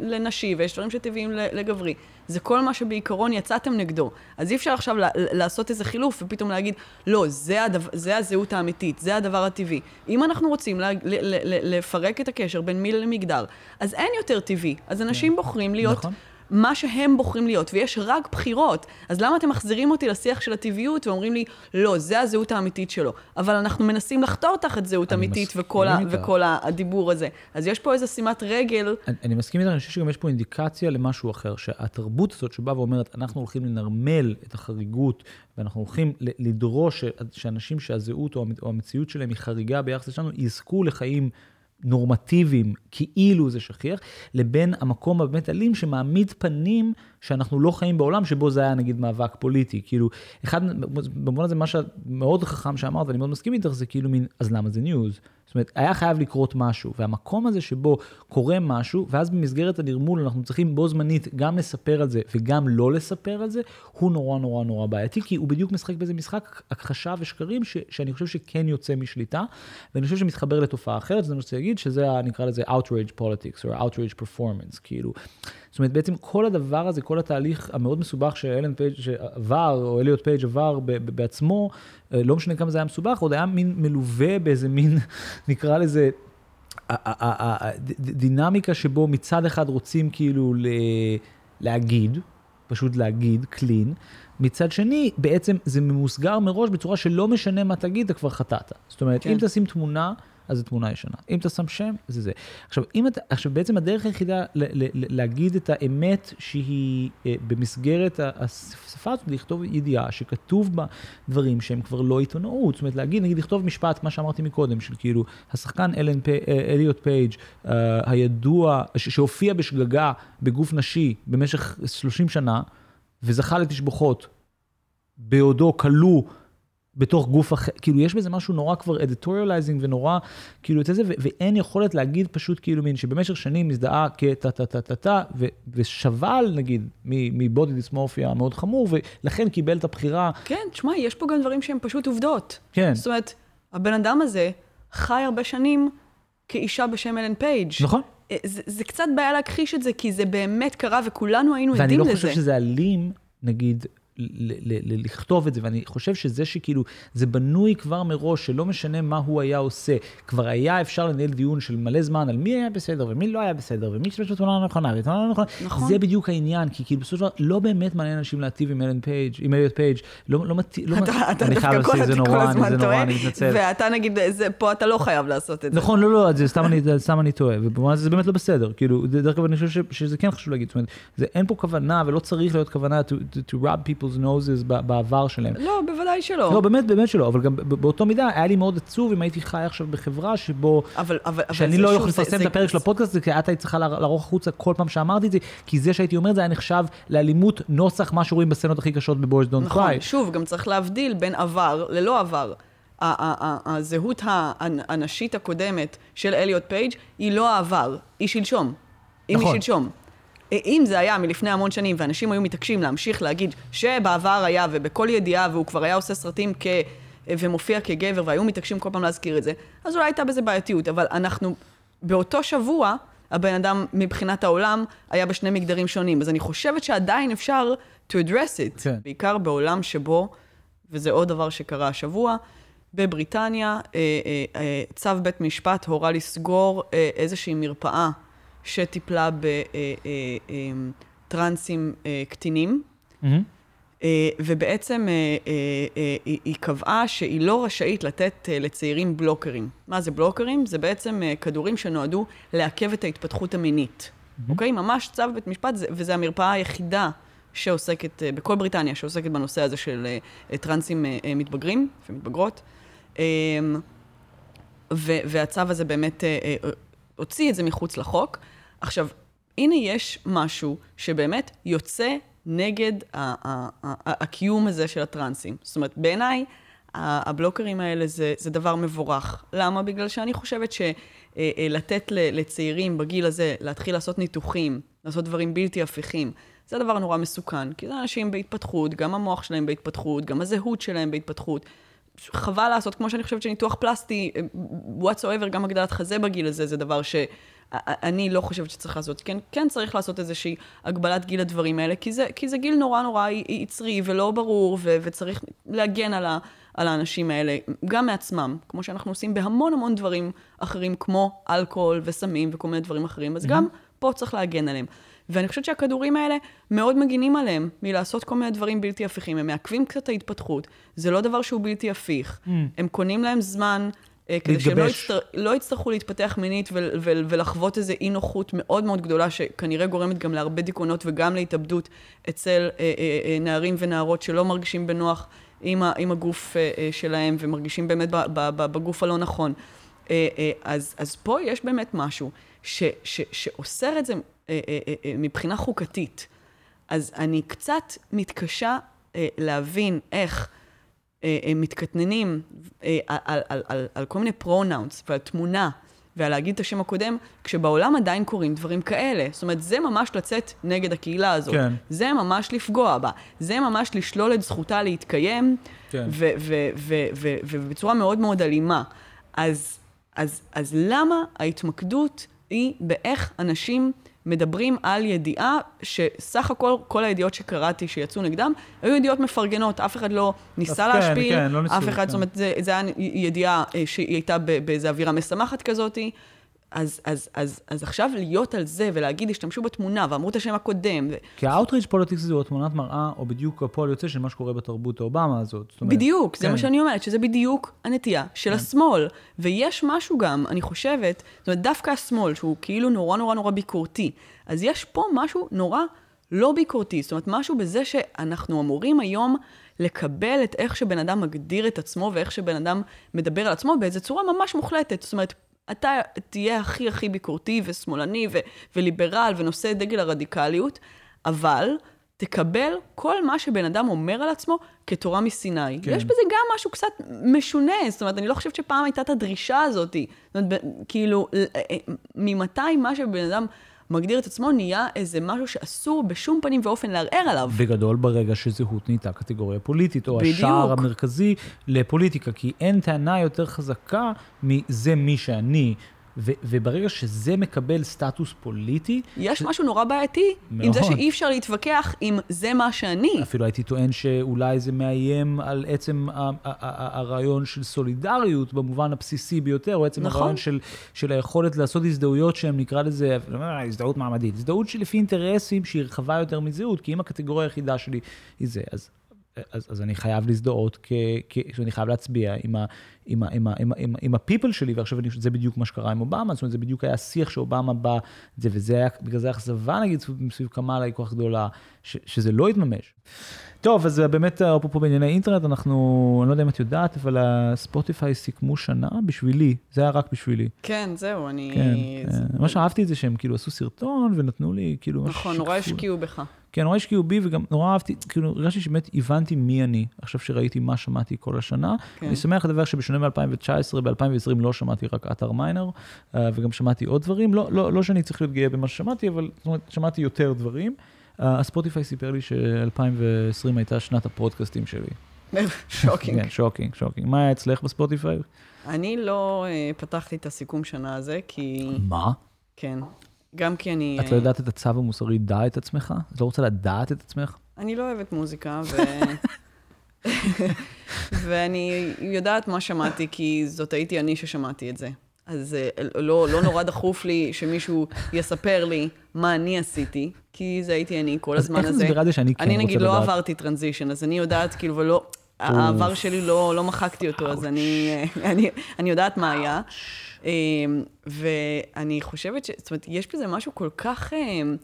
לנשי ויש דברים שטבעיים לגברי. זה כל מה שבעיקרון יצאתם נגדו. אז אי אפשר עכשיו לעשות איזה חילוף ופתאום להגיד, לא, זה, הדבר, זה הזהות האמיתית, זה הדבר הטבעי. אם אנחנו רוצים לה, ל, ל, ל, לפרק את הקשר בין מיל למגדר, אז אין יותר טבעי. אז אנשים כן. בוחרים להיות... נכון. מה שהם בוחרים להיות, ויש רק בחירות. אז למה אתם מחזירים אותי לשיח של הטבעיות ואומרים לי, לא, זה הזהות האמיתית שלו. אבל אנחנו מנסים לחתור תחת זהות אמיתית וכל, ה- וכל הדיבור הזה. אז יש פה איזו שימת רגל. אני, אני מסכים איתך, אני חושב שגם יש פה אינדיקציה למשהו אחר, שהתרבות הזאת שבאה ואומרת, אנחנו הולכים לנרמל את החריגות, ואנחנו הולכים לדרוש שאנשים שהזהות או המציאות שלהם היא חריגה ביחס לשלנו, יזכו לחיים נורמטיביים, כאילו זה שכיח, לבין המקום הבאמת אלים שמעמיד פנים שאנחנו לא חיים בעולם שבו זה היה נגיד מאבק פוליטי. כאילו, אחד, במובן הזה מה שמאוד חכם שאמרת, ואני מאוד מסכים איתך, זה כאילו מין, אז למה זה ניוז? זאת אומרת, היה חייב לקרות משהו, והמקום הזה שבו קורה משהו, ואז במסגרת הנרמול אנחנו צריכים בו זמנית גם לספר על זה וגם לא לספר על זה, הוא נורא נורא נורא בעייתי, כי הוא בדיוק משחק באיזה משחק הכחשה ושקרים, ש, שאני חושב שכן יוצא משליטה, ואני חושב שמתחבר לתופעה אחרת, זה מה שאני רוצה להגיד, שזה נקרא לזה outrage politics, או outrage performance, כאילו. זאת אומרת, בעצם כל הדבר הזה, כל התהליך המאוד מסובך שאלן פייג' עבר, או אליוט פייג' עבר בעצמו, אה, לא משנה כמה זה היה מסובך, עוד היה מין מלווה באיזה מין, נקרא לזה, דינמיקה שבו מצד אחד רוצים כאילו להגיד, פשוט להגיד, clean, מצד שני, בעצם זה ממוסגר מראש בצורה שלא משנה מה תגיד, אתה כבר חטאת. זאת אומרת, כן. אם תשים תמונה... אז זו תמונה ישנה. אם אתה שם שם, זה זה. עכשיו, אתה, עכשיו בעצם הדרך היחידה ל, ל, ל, להגיד את האמת שהיא אה, במסגרת השפה הזאת, לכתוב ידיעה שכתוב בה דברים שהם כבר לא עיתונאות. זאת אומרת, להגיד, נגיד, לכתוב משפט, מה שאמרתי מקודם, של כאילו, השחקן אלן פי, אה, אליוט פייג' אה, הידוע, ש, שהופיע בשגגה בגוף נשי במשך 30 שנה, וזכה לתשבוכות, בעודו כלוא בתוך גוף אחר, כאילו יש בזה משהו נורא כבר editorializing ונורא, כאילו את זה, ואין יכולת להגיד פשוט כאילו מין שבמשך שנים מזדהה כטה טה טה טה טה, ושבל נגיד מבודי דיסמורפיה מאוד חמור, ולכן קיבל את הבחירה. כן, תשמע, יש פה גם דברים שהם פשוט עובדות. כן. זאת אומרת, הבן אדם הזה חי הרבה שנים כאישה בשם אלן פייג'. נכון. אה, זה, זה קצת בעיה להכחיש את זה, כי זה באמת קרה וכולנו היינו עדים לזה. ואני לא חושב שזה אלים, נגיד, לכתוב את זה, ואני חושב שזה שכאילו, זה בנוי כבר מראש, שלא משנה מה הוא היה עושה, כבר היה אפשר לנהל דיון של מלא זמן על מי היה בסדר ומי לא היה בסדר, ומי השתמש בתמונה הנכונה ותמונה לא נכונה, נכון. זה בדיוק העניין, כי כאילו בסופו של דבר לא באמת מעניין אנשים להטיב עם אלן פייג', עם אליוט פייג', לא, לא מתאים, לא מתאים, אני חייב לעשות זה נורא, אני זה נורא, אני מתנצל. ואתה נגיד, זה, פה אתה לא חייב לעשות את זה. נכון, לא, לא, זה סתם אני, סתם אני טועה, ובמובן זה באמת לא בסדר, כאילו, דרך אגב, אני חושב שזה כן חשוב להגיד, זאת אומרת, זה אין פה כוונה ולא צריך להיות כוונה to, to, to rub people's noses בעבר שלהם. לא, בוודאי שלא. לא, באמת, באמת שלא, אבל גם באותו מידה היה לי מאוד עצוב אם הייתי חי עכשיו בחברה שבו, אבל, אבל, שאני לא יכול לפרסם את הפרק של הפודקאסט הזה, כי את היית צריכה לערוך החוצה כל פעם שאמרתי את זה, כי זה שהייתי אומר את זה היה נחשב לאלימות נוסח מה שרואים בסצנות הכי קשות בבויז קריי. נכון, שוב, גם צריך להבדיל בין עבר ללא עבר. הזהות הנשית הקודמת של אליוט פייג' היא לא העבר, היא שלשום. נכון. היא. אם זה היה מלפני המון שנים, ואנשים היו מתעקשים להמשיך להגיד שבעבר היה, ובכל ידיעה, והוא כבר היה עושה סרטים כ... ומופיע כגבר, והיו מתעקשים כל פעם להזכיר את זה, אז אולי הייתה בזה בעייתיות, אבל אנחנו, באותו שבוע, הבן אדם מבחינת העולם היה בשני מגדרים שונים. אז אני חושבת שעדיין אפשר to address it, כן. בעיקר בעולם שבו, וזה עוד דבר שקרה השבוע, בבריטניה, אה, אה, אה, צו בית משפט הורה לסגור איזושהי מרפאה שטיפלה בטרנסים אה, אה, אה, קטינים. Mm-hmm. ובעצם היא קבעה שהיא לא רשאית לתת לצעירים בלוקרים. מה זה בלוקרים? זה בעצם כדורים שנועדו לעכב את ההתפתחות המינית. Mm-hmm. אוקיי? ממש צו בית משפט, וזו המרפאה היחידה שעוסקת, בכל בריטניה, שעוסקת בנושא הזה של טרנסים מתבגרים ומתבגרות. והצו הזה באמת הוציא את זה מחוץ לחוק. עכשיו, הנה יש משהו שבאמת יוצא נגד הקיום הזה של הטרנסים. זאת אומרת, בעיניי, הבלוקרים האלה זה, זה דבר מבורך. למה? בגלל שאני חושבת שלתת אה, אה, לצעירים בגיל הזה להתחיל לעשות ניתוחים, לעשות דברים בלתי הפיכים, זה דבר נורא מסוכן, כי זה אנשים בהתפתחות, גם המוח שלהם בהתפתחות, גם הזהות שלהם בהתפתחות. חבל לעשות, כמו שאני חושבת שניתוח פלסטי, אה, whatsoever, גם הגדלת חזה בגיל הזה, זה דבר ש... אני לא חושבת שצריך לעשות. כן, כן צריך לעשות איזושהי הגבלת גיל לדברים האלה, כי זה, כי זה גיל נורא נורא יצרי ולא ברור, ו, וצריך להגן על, ה, על האנשים האלה, גם מעצמם, כמו שאנחנו עושים בהמון המון דברים אחרים, כמו אלכוהול וסמים וכל מיני דברים אחרים, אז mm-hmm. גם פה צריך להגן עליהם. ואני חושבת שהכדורים האלה מאוד מגינים עליהם מלעשות כל מיני דברים בלתי הפיכים. הם מעכבים קצת את ההתפתחות, זה לא דבר שהוא בלתי הפיך. Mm. הם קונים להם זמן כדי שהם לא, יצטר, לא יצטרכו להתפתח מינית ו, ו, ולחוות איזו אי נוחות מאוד מאוד גדולה, שכנראה גורמת גם להרבה דיכאונות וגם להתאבדות אצל אה, אה, אה, נערים ונערות שלא מרגישים בנוח עם, ה, עם הגוף אה, אה, שלהם ומרגישים באמת ב, ב, ב, בגוף הלא נכון. אה, אה, אז, אז פה יש באמת משהו ש, ש, שאוסר את זה אה, אה, אה, אה, מבחינה חוקתית. אז אני קצת מתקשה אה, להבין איך... אה, אה, מתקטננים אה, על, על, על, על כל מיני פרונאונס ועל תמונה ועל להגיד את השם הקודם, כשבעולם עדיין קורים דברים כאלה. זאת אומרת, זה ממש לצאת נגד הקהילה הזאת. כן. זה ממש לפגוע בה. זה ממש לשלול את זכותה להתקיים, כן. ובצורה מאוד מאוד אלימה. אז, אז, אז למה ההתמקדות היא באיך אנשים... מדברים על ידיעה שסך הכל, כל הידיעות שקראתי שיצאו נגדם, היו ידיעות מפרגנות, אף אחד לא ניסה כן, להשפיל, כן, לא ניסו, אף אחד, כן. זאת אומרת, זה, זה היה ידיעה אה, שהיא הייתה באיזו אווירה משמחת כזאתי. אז, אז, אז, אז עכשיו להיות על זה ולהגיד, השתמשו בתמונה ואמרו את השם הקודם. ו... כי ה-outreach politics זה תמונת מראה, או בדיוק הפועל יוצא של מה שקורה בתרבות האובמה הזאת. אומרת, בדיוק, כן. זה מה שאני אומרת, שזה בדיוק הנטייה של כן. השמאל. ויש משהו גם, אני חושבת, זאת אומרת, דווקא השמאל, שהוא כאילו נורא נורא נורא ביקורתי, אז יש פה משהו נורא לא ביקורתי. זאת אומרת, משהו בזה שאנחנו אמורים היום לקבל את איך שבן אדם מגדיר את עצמו ואיך שבן אדם מדבר על עצמו באיזו צורה ממש מוחלטת. זאת אומרת, אתה תהיה הכי הכי ביקורתי ושמאלני ו- וליברל ונושא דגל הרדיקליות, אבל תקבל כל מה שבן אדם אומר על עצמו כתורה מסיני. כן. יש בזה גם משהו קצת משונה, זאת אומרת, אני לא חושבת שפעם הייתה את הדרישה הזאת. זאת אומרת, כאילו, אה, ממתי מה שבן אדם מגדיר את עצמו, נהיה איזה משהו שאסור בשום פנים ואופן לערער עליו. בגדול ברגע שזהות נהייתה קטגוריה פוליטית, או בדיוק. השער המרכזי לפוליטיקה, כי אין טענה יותר חזקה מזה מי שאני, ו- וברגע שזה מקבל סטטוס פוליטי... יש ש... משהו נורא בעייתי מאוד. עם זה שאי אפשר להתווכח עם זה מה שאני. אפילו הייתי טוען שאולי זה מאיים על עצם הרעיון של סולידריות במובן הבסיסי ביותר, או עצם נכון. הרעיון של, של היכולת לעשות הזדהויות שהן נקרא לזה, הזדהות מעמדית, הזדהות שלפי אינטרסים שהיא רחבה יותר מזהות, כי אם הקטגוריה היחידה שלי היא זה, אז... אז, אז אני חייב להזדהות, כ, כ, אני חייב להצביע עם, ה, עם, ה, עם, עם, עם, עם הפיפל שלי, ועכשיו אני חושב שזה בדיוק מה שקרה עם אובמה, זאת אומרת, זה בדיוק היה שיח שאובמה בא, זה, וזה היה, בגלל זה אכזבה נגיד סביב, היא כל כך גדולה, ש, שזה לא התממש. טוב, אז באמת, אפרופו בענייני אינטרנט, אנחנו, אני לא יודע אם את יודעת, אבל הספוטיפיי סיכמו שנה בשבילי, זה היה רק בשבילי. כן, זהו, אני... כן, זה... כן. מה שאהבתי את זה שהם כאילו עשו סרטון ונתנו לי כאילו... נכון, נורא השקיעו בך. כן, נורא השקיעו בי, וגם נורא אהבתי, כאילו, הרגשתי שבאמת הבנתי מי אני, עכשיו שראיתי מה שמעתי כל השנה. כן. אני שמח לדבר שבשונה בשונה מ-2019, ב-2020 לא שמעתי רק אתר מיינר, אה, וגם שמעתי עוד דברים, לא, לא, לא שאני צריך להיות גאה במה ששמעתי, אבל זאת אומרת, שמעתי יותר דברים. אה, הספוטיפיי סיפר לי ש-2020 הייתה שנת הפודקאסטים שלי. shocking. כן, shocking, shocking. מה היה אצלך בספוטיפיי? אני לא אה, פתחתי את הסיכום שנה הזה, כי... מה? כן. גם כי אני... את לא יודעת את הצו המוסרי, דע את עצמך? את לא רוצה לדעת את עצמך? אני לא אוהבת מוזיקה, ו... ואני יודעת מה שמעתי, כי זאת הייתי אני ששמעתי את זה. אז אה, לא, לא נורא דחוף לי שמישהו יספר לי מה אני עשיתי, כי זה הייתי אני כל הזמן הזה. אז איך מסבירה את זה שאני כן רוצה לדעת? אני נגיד לא עברתי טרנזישן, אז אני יודעת, כאילו, ולא... העבר שלי לא, לא מחקתי אותו, אז אני, אני, אני יודעת מה היה. אמ, ואני חושבת ש... זאת אומרת, יש בזה משהו כל כך... אמ,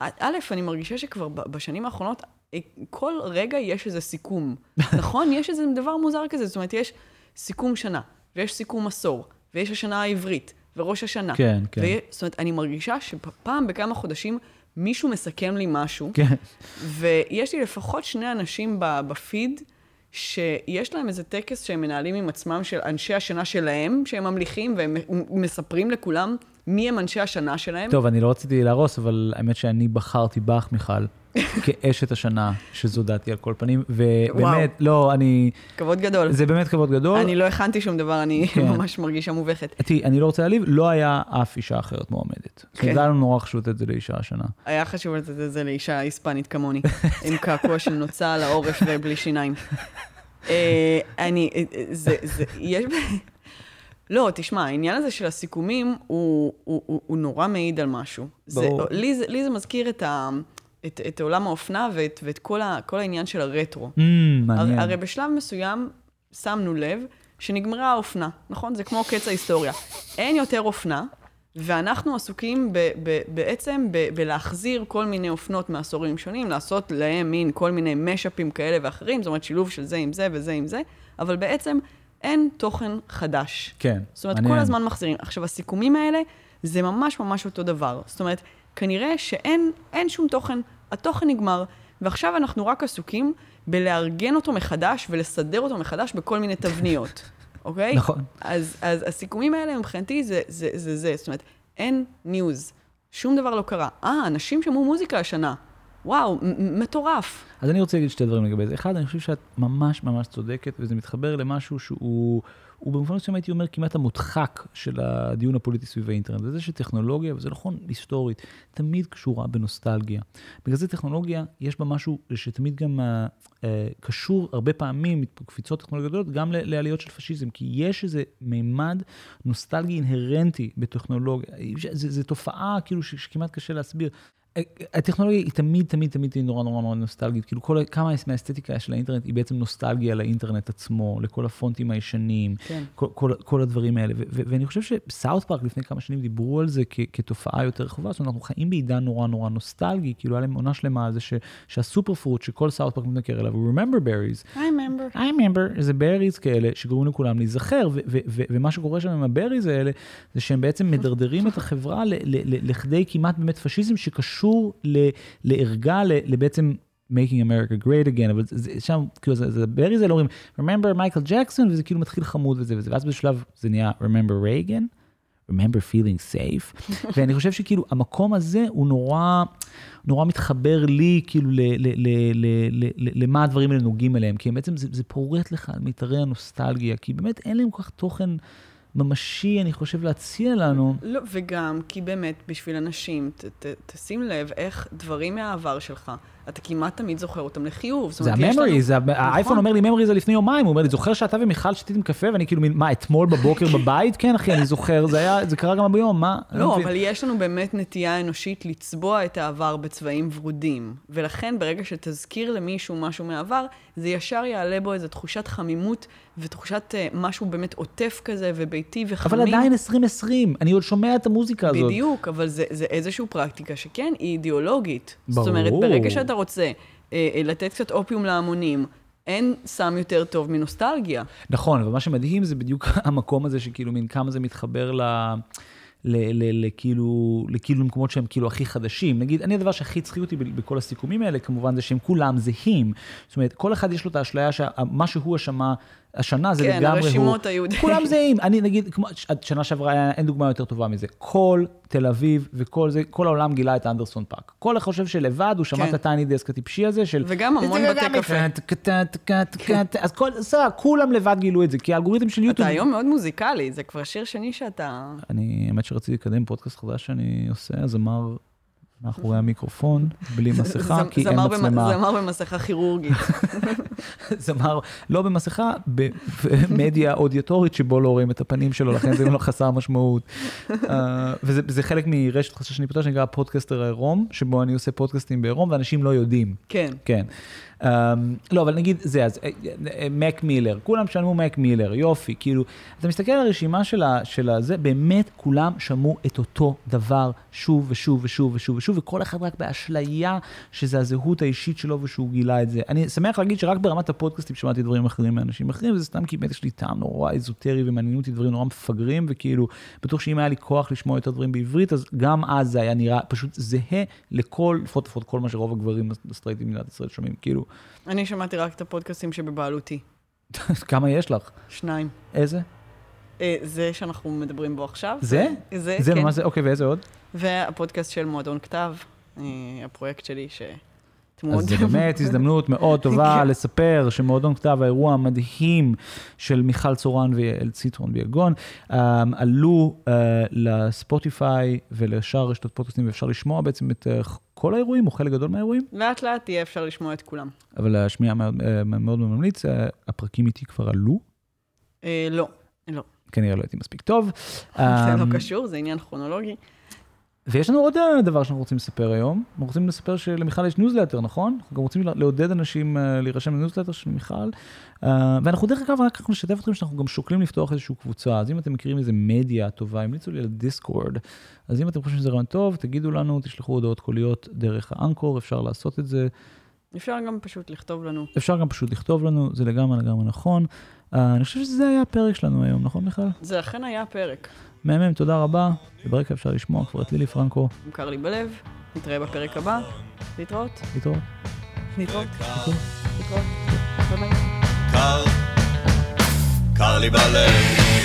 א', אני מרגישה שכבר בשנים האחרונות, אה, כל רגע יש איזה סיכום. נכון? יש איזה דבר מוזר כזה. זאת אומרת, יש סיכום שנה, ויש סיכום עשור, ויש השנה העברית, וראש השנה. כן, כן. ו... זאת אומרת, אני מרגישה שפעם בכמה חודשים מישהו מסכם לי משהו, כן. ויש לי לפחות שני אנשים בפיד, שיש להם איזה טקס שהם מנהלים עם עצמם של אנשי השנה שלהם, שהם ממליכים, והם מספרים לכולם מי הם אנשי השנה שלהם. טוב, אני לא רציתי להרוס, אבל האמת שאני בחרתי בך, מיכל, כאשת השנה, שזו דעתי על כל פנים, ובאמת. לא, אני... כבוד גדול. זה באמת כבוד גדול. אני לא הכנתי שום דבר, אני כן. ממש מרגישה מובכת. תראי, אני לא רוצה להעליב, לא היה אף אישה אחרת מועמדת. כן. זה היה לנו נורא חשוב לתת את זה לאישה השנה. היה חשוב לתת את זה לאישה היספנית כמוני, עם קעקוע של נוצה על העורף ובלי שיניים. אה, אני, אה, זה, זה, יש... לא, תשמע, העניין הזה של הסיכומים הוא, הוא, הוא, הוא נורא מעיד על משהו. ברור. זה, לי, לי זה מזכיר את, ה, את, את עולם האופנה ואת, ואת כל, ה, כל העניין של הרטרו. Mm, מעניין. הר, הרי בשלב מסוים שמנו לב שנגמרה האופנה, נכון? זה כמו קץ ההיסטוריה. אין יותר אופנה, ואנחנו עסוקים ב, ב, בעצם ב, בלהחזיר כל מיני אופנות מעשורים שונים, לעשות להם מין כל מיני משאפים כאלה ואחרים, זאת אומרת שילוב של זה עם זה וזה עם זה, אבל בעצם אין תוכן חדש. כן, זאת אומרת, מעניין. כל הזמן מחזירים. עכשיו, הסיכומים האלה זה ממש ממש אותו דבר. זאת אומרת, כנראה שאין שום תוכן, התוכן נגמר, ועכשיו אנחנו רק עסוקים בלארגן אותו מחדש ולסדר אותו מחדש בכל מיני תבניות. אוקיי? נכון. אז, אז הסיכומים האלה מבחינתי זה זה, זה זה, זאת אומרת, אין ניוז, שום דבר לא קרה. אה, אנשים שמעו מוזיקה השנה. וואו, מטורף. אז אני רוצה להגיד שתי דברים לגבי זה. אחד, אני חושב שאת ממש ממש צודקת, וזה מתחבר למשהו שהוא... הוא במובן מסוים הייתי אומר כמעט המודחק של הדיון הפוליטי סביב האינטרנט. וזה שטכנולוגיה, וזה נכון היסטורית, תמיד קשורה בנוסטלגיה. בגלל זה טכנולוגיה, יש בה משהו שתמיד גם uh, קשור הרבה פעמים, קפיצות טכנולוגיות גדולות, גם לעליות של פשיזם, כי יש איזה מימד נוסטלגי אינהרנטי בטכנולוגיה. זו תופעה כאילו שכמעט קשה להסביר. הטכנולוגיה היא תמיד, תמיד, תמיד תהיה נורא נורא נורא נוסטלגית. כאילו, כל, כמה מהאסתטיקה של האינטרנט היא בעצם נוסטלגיה לאינטרנט עצמו, לכל הפונטים הישנים, כן. כל, כל, כל הדברים האלה. ו- ו- ואני חושב שסאוט פארק לפני כמה שנים דיברו על זה כ- כתופעה יותר רחבה, זאת אומרת, אנחנו חיים בעידן נורא נורא נוסטלגי, כאילו, היה להם עונה שלמה על זה ש- שהסופר פרוט שכל סאוט פארק מתנכר אליו, הוא remember berries. I remember. I remember, זה berries כאלה שגורמים לכולם להיזכר, ו- ו- ו- ומה שקורה שם עם הברייז האלה, זה שהם בעצם מדרדרים את החברה לכדי כמעט באמת פשיזם שקשור קשור לערגה, לבעצם making America great again, אבל זה, שם, כאילו, זה, זה ברי זה לא אומרים, remember מייקל ג'קסון, וזה כאילו מתחיל חמוד וזה וזה, ואז בשלב זה נהיה remember Reagan, remember feeling safe, ואני חושב שכאילו המקום הזה הוא נורא, נורא מתחבר לי, כאילו, ל, ל, ל, ל, ל, ל, למה הדברים האלה נוגעים אליהם, כי בעצם זה, זה פורט לך על מיתרי הנוסטלגיה, כי באמת אין להם כל כך תוכן. ממשי, אני חושב, להציע לנו. לא, וגם כי באמת, בשביל אנשים, ת, ת, תשים לב איך דברים מהעבר שלך, אתה כמעט תמיד זוכר אותם לחיוב. זה הממורי, זה, נכון. האייפון אומר לי ממורי זה לפני יומיים, הוא אומר לי, זוכר שאתה ומיכל שתיתם קפה, ואני כאילו, מה, אתמול בבוקר בבית? כן, אחי, אני זוכר, זה היה, זה קרה גם ביום, מה? לא, אבל יש לנו באמת נטייה אנושית לצבוע את העבר בצבעים ורודים, ולכן ברגע שתזכיר למישהו משהו מהעבר, זה ישר יעלה בו איזו תחושת חמימות ותחושת uh, משהו באמת עוטף כזה וביתי וחמים. אבל עדיין 2020, אני עוד שומע את המוזיקה הזאת. בדיוק, אבל זה, זה איזושהי פרקטיקה שכן, היא אידיאולוגית. ברור. זאת אומרת, ברגע שאתה רוצה אה, אה, לתת קצת אופיום להמונים, אין סם יותר טוב מנוסטלגיה. נכון, ומה שמדהים זה בדיוק המקום הזה שכאילו מין כמה זה מתחבר ל... לכאילו, לכאילו למקומות שהם כאילו הכי חדשים. נגיד, אני הדבר שהכי הצחיק אותי בכל הסיכומים האלה, כמובן, זה שהם כולם זהים. זאת אומרת, כל אחד יש לו את האשליה שמה שהוא שמע השנה זה כן, לגמרי הוא. הרשימות הייחודיות. כולם זהים. אני נגיד, כמו, שנה שעברה אין דוגמה יותר טובה מזה. כל תל אביב וכל זה, כל העולם גילה את אנדרסון פאק. כל אחד חושב שלבד הוא שמע כן. את ה Tiny Desk הטיפשי הזה של... וגם המון בתי קפה. אז כל, סבבה, כולם לבד גילו את זה, כי האלגוריתם של יוטיוב... אתה היום מאוד מוזיקלי, זה כבר שיר שני שאתה... אני, האמת שרציתי לקדם פודקאסט חדש שאני עושה, הזמר מאחורי המיקרופון, בלי מסכה, כי אין מצלמה. זמר במסכה כירורגית. זמר לא במסכה, במדיה אודיטורית שבו לא רואים את הפנים שלו, לכן זה לא חסר משמעות. אה, וזה זה חלק מרשת חדשה שאני פותח, שנקרא פודקאסטר עירום, שבו אני עושה פודקאסטים בעירום, ואנשים לא יודעים. כן. כן. Um, לא, אבל נגיד זה, אז אה, אה, מק מילר, כולם שמעו מק מילר, יופי, כאילו, אתה מסתכל על הרשימה של הזה, באמת כולם שמעו את אותו דבר שוב ושוב ושוב ושוב ושוב, וכל אחד רק באשליה שזה הזהות האישית שלו ושהוא גילה את זה. אני שמח להגיד שרק ברמת הפודקאסטים שמעתי דברים אחרים מאנשים אחרים, וזה סתם כי באמת יש לי טעם נורא אזוטרי ומעניינו אותי דברים נורא מפגרים, וכאילו, בטוח שאם היה לי כוח לשמוע יותר דברים בעברית, אז גם אז זה היה נראה פשוט זהה לכל, לפחות לפחות כל מה שרוב הגברים הסטרייטים במדינת ישראל שומעים, כאילו. אני שמעתי רק את הפודקאסטים שבבעלותי. כמה יש לך? שניים. איזה? אה, זה שאנחנו מדברים בו עכשיו. זה? זה, זה כן. ממש זה, אוקיי, ואיזה עוד? והפודקאסט של מועדון כתב, אה, הפרויקט שלי, ש... אתם מאוד- אז זה באמת הזדמנות מאוד טובה. לספר שמועדון כתב, האירוע המדהים של מיכל צורן ויעל ציטרון ויגון, um, עלו אה, לספוטיפיי ולשאר רשתות פודקאסטים, ואפשר לשמוע בעצם את אה, כל האירועים, או חלק גדול מהאירועים, לאט לאט יהיה אפשר לשמוע את כולם. אבל השמיעה מאוד אה, מאוד ממליץ, הפרקים איתי כבר עלו, אה, לא, לא. כנראה לא הייתי מספיק טוב. זה לא קשור, זה עניין כרונולוגי. ויש לנו עוד דבר שאנחנו רוצים לספר היום. אנחנו רוצים לספר שלמיכל יש ניוזלטר, נכון? אנחנו גם רוצים לעודד אנשים אה, להירשם לניוזלטר של מיכל. אה, ואנחנו דרך אגב, רק אנחנו נשתף אתכם שאנחנו גם שוקלים לפתוח איזושהי קבוצה. אז אם אתם מכירים איזה מדיה טובה, המליצו לי על דיסקורד. אז אם אתם חושבים שזה רעיון טוב, תגידו לנו, תשלחו הודעות קוליות דרך האנקור, אפשר לעשות את זה. אפשר גם פשוט לכתוב לנו. אפשר גם פשוט לכתוב לנו, זה לגמרי לגמרי נכון. אה, אני חושב שזה היה הפרק שלנו היום, נכון מיכל? זה אכן היה הפרק. מהמם, תודה רבה. וברקע אפשר לשמוע כבר את לילי פרנקו. מוכר לי בלב, נתראה בפרק הבא. להתראות. להתראות. להתראות. להתראות. קר לי בלב.